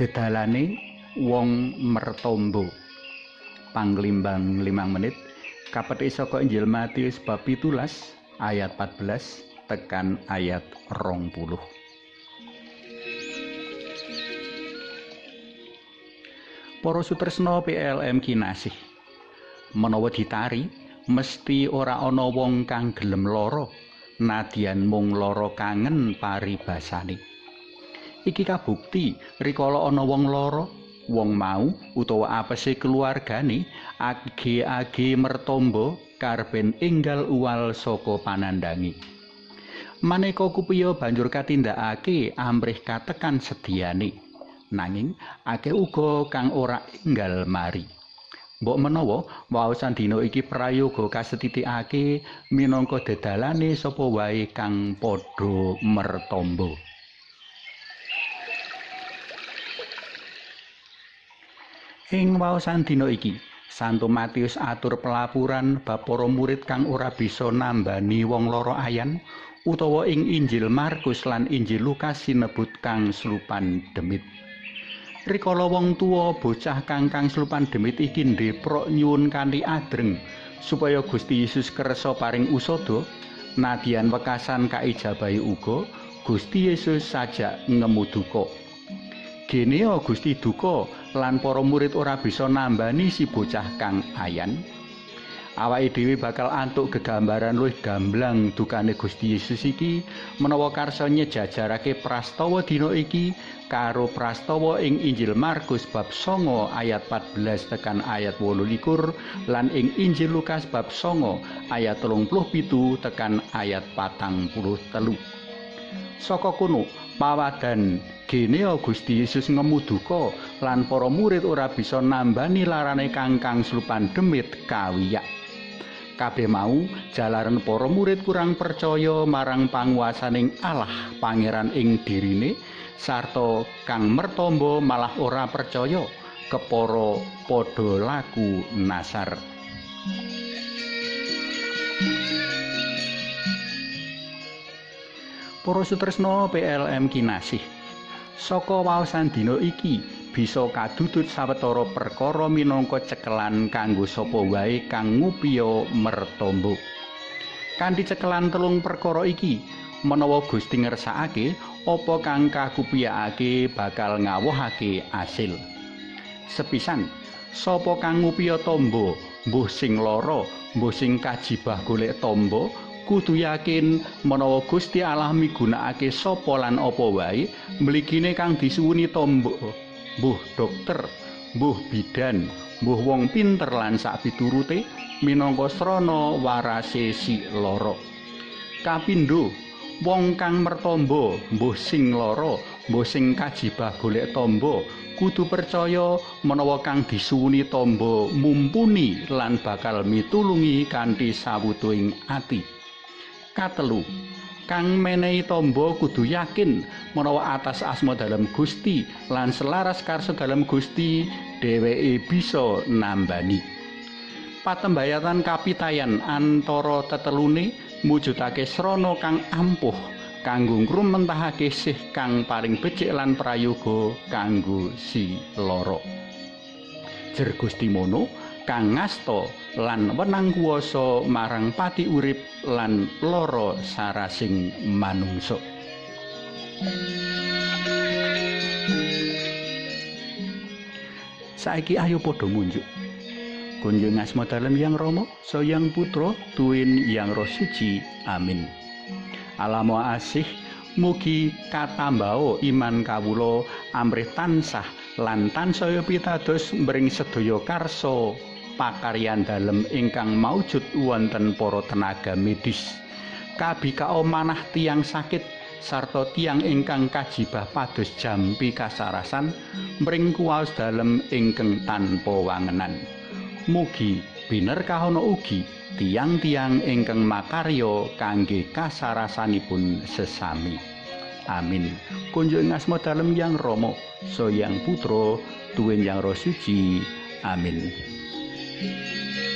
dedalane wong mertombo. Panglimbang 5 menit. Kapetik saka Injil Matius bab 17 ayat 14 tekan ayat 20 Para sutresna PLM kinasih menawa ditari mesti ora ana wong kang gelem lara nadyan mung lara kangen paribasane iki kabukti rikala ana wong lara wong mau utawa apese keluargane age-age mertombo karben enggal uwal saka panandangi maneka kupiya banjur katindakake amrih katekan sediane nanging akeh uga kang ora enggal mari Mbok menawa waosan dina iki prayoga kasetitikake minangka dedalane sapa wae kang padha mertombo. Ing waosan dina iki, Santo Matius atur pelapuran bab para murid kang ora bisa nambani wong loro ayan utawa ing Injil Markus lan Injil Lukas sinebut kang slupan demit. Rikala wong tuwa bocah kangkang slupan demit iki ndeprok nyuwun kanthi adreng supaya Gusti Yesus kersa paring usada nadyan wekasan kaijabahi uga Gusti Yesus sajak ngemuduka Gene Gusti duka lan para murid ora bisa nambani si bocah kang ayan. Awake dhewe bakal antuk gegambaran luwih gamblang dukane Gusti Yesus iki menawa karsa nyejajarake prastawa dina iki karo prastawa ing Injil Markus bab 9 ayat 14 tekan ayat 28 lan ing Injil Lukas bab 9 ayat 37 tekan ayat 43 Saka kuno pawadan gene Gusti Yesus ngemuduka lan para murid ora bisa nambani larane kangkang slupan demit kawiyak. Kabeh mau jalaran para murid kurang percaya marang panguasaning Allah pangeran ing dirine sarta kang mertombo malah ora percaya kepara padha laku nasar Para sutresna PLM kinasih saka waosan dina iki bisa kadudut sawetara perkara minangka cekelan kanggo sapa wae kang ngupiya mertombo. Kanthi cekelan telung perkara iki menawa Gusti ngersakake apa kang kakupiyake bakal ngawohake asil. Sepisan, sapa kang ngupiya tombo, mbuh sing lara, mbuh sing kajibah golek tombo, kudu yakin menawa Gusti Allah migunakake sapa lan apa wae mligine kang disuwuni tombo. Mbuh dokter, mbuh bidan, mbuh wong pinter lan sak piturute minangka srana warase si lara. Kapindo, wong kang mertombo mbuh sing lara mbuh sing kajibah golek tombo kudu percaya menawa kang disuwuni tombo mumpuni lan bakal mitulungi kanthi sawutuing ati katelu. Kang menehi tombo kudu yakin menawa atas asma dalam Gusti lan selaras karso dalam Gusti dheweke bisa nambani. Patembayatan kapitayan antara tetelune mujudake srana kang ampuh kanggo ngrumentahake sih kang paling becik lan prayoga kanggo si loro. Jer Gusti mono kang ngasta lan wenang kuwasa marang pati urip lan loro sarasing manungsa saiki ayo padha munjuk Kunjung asma dalem yang romo, so yang putro, tuin yang roh suci. Amin. Alamo asih, mugi katambao iman kawulo, amrih tansah, lan tansaya pitados mbring sedaya karso, pakaryan dalem ingkang maujud wonten para tenaga medis. Kabika manah tiang sakit, sarta tiang ingkang kajibah pados jampi kasarasan, mbring kuwaos dalem ingkang tanpa wangenan. mugi biner kahono ugi tiang-tiang ingkang makarya kangge kasarasanipun sesami amin kunjung asma dalem yang romo so yang putro tuwin yang roh suci amin Música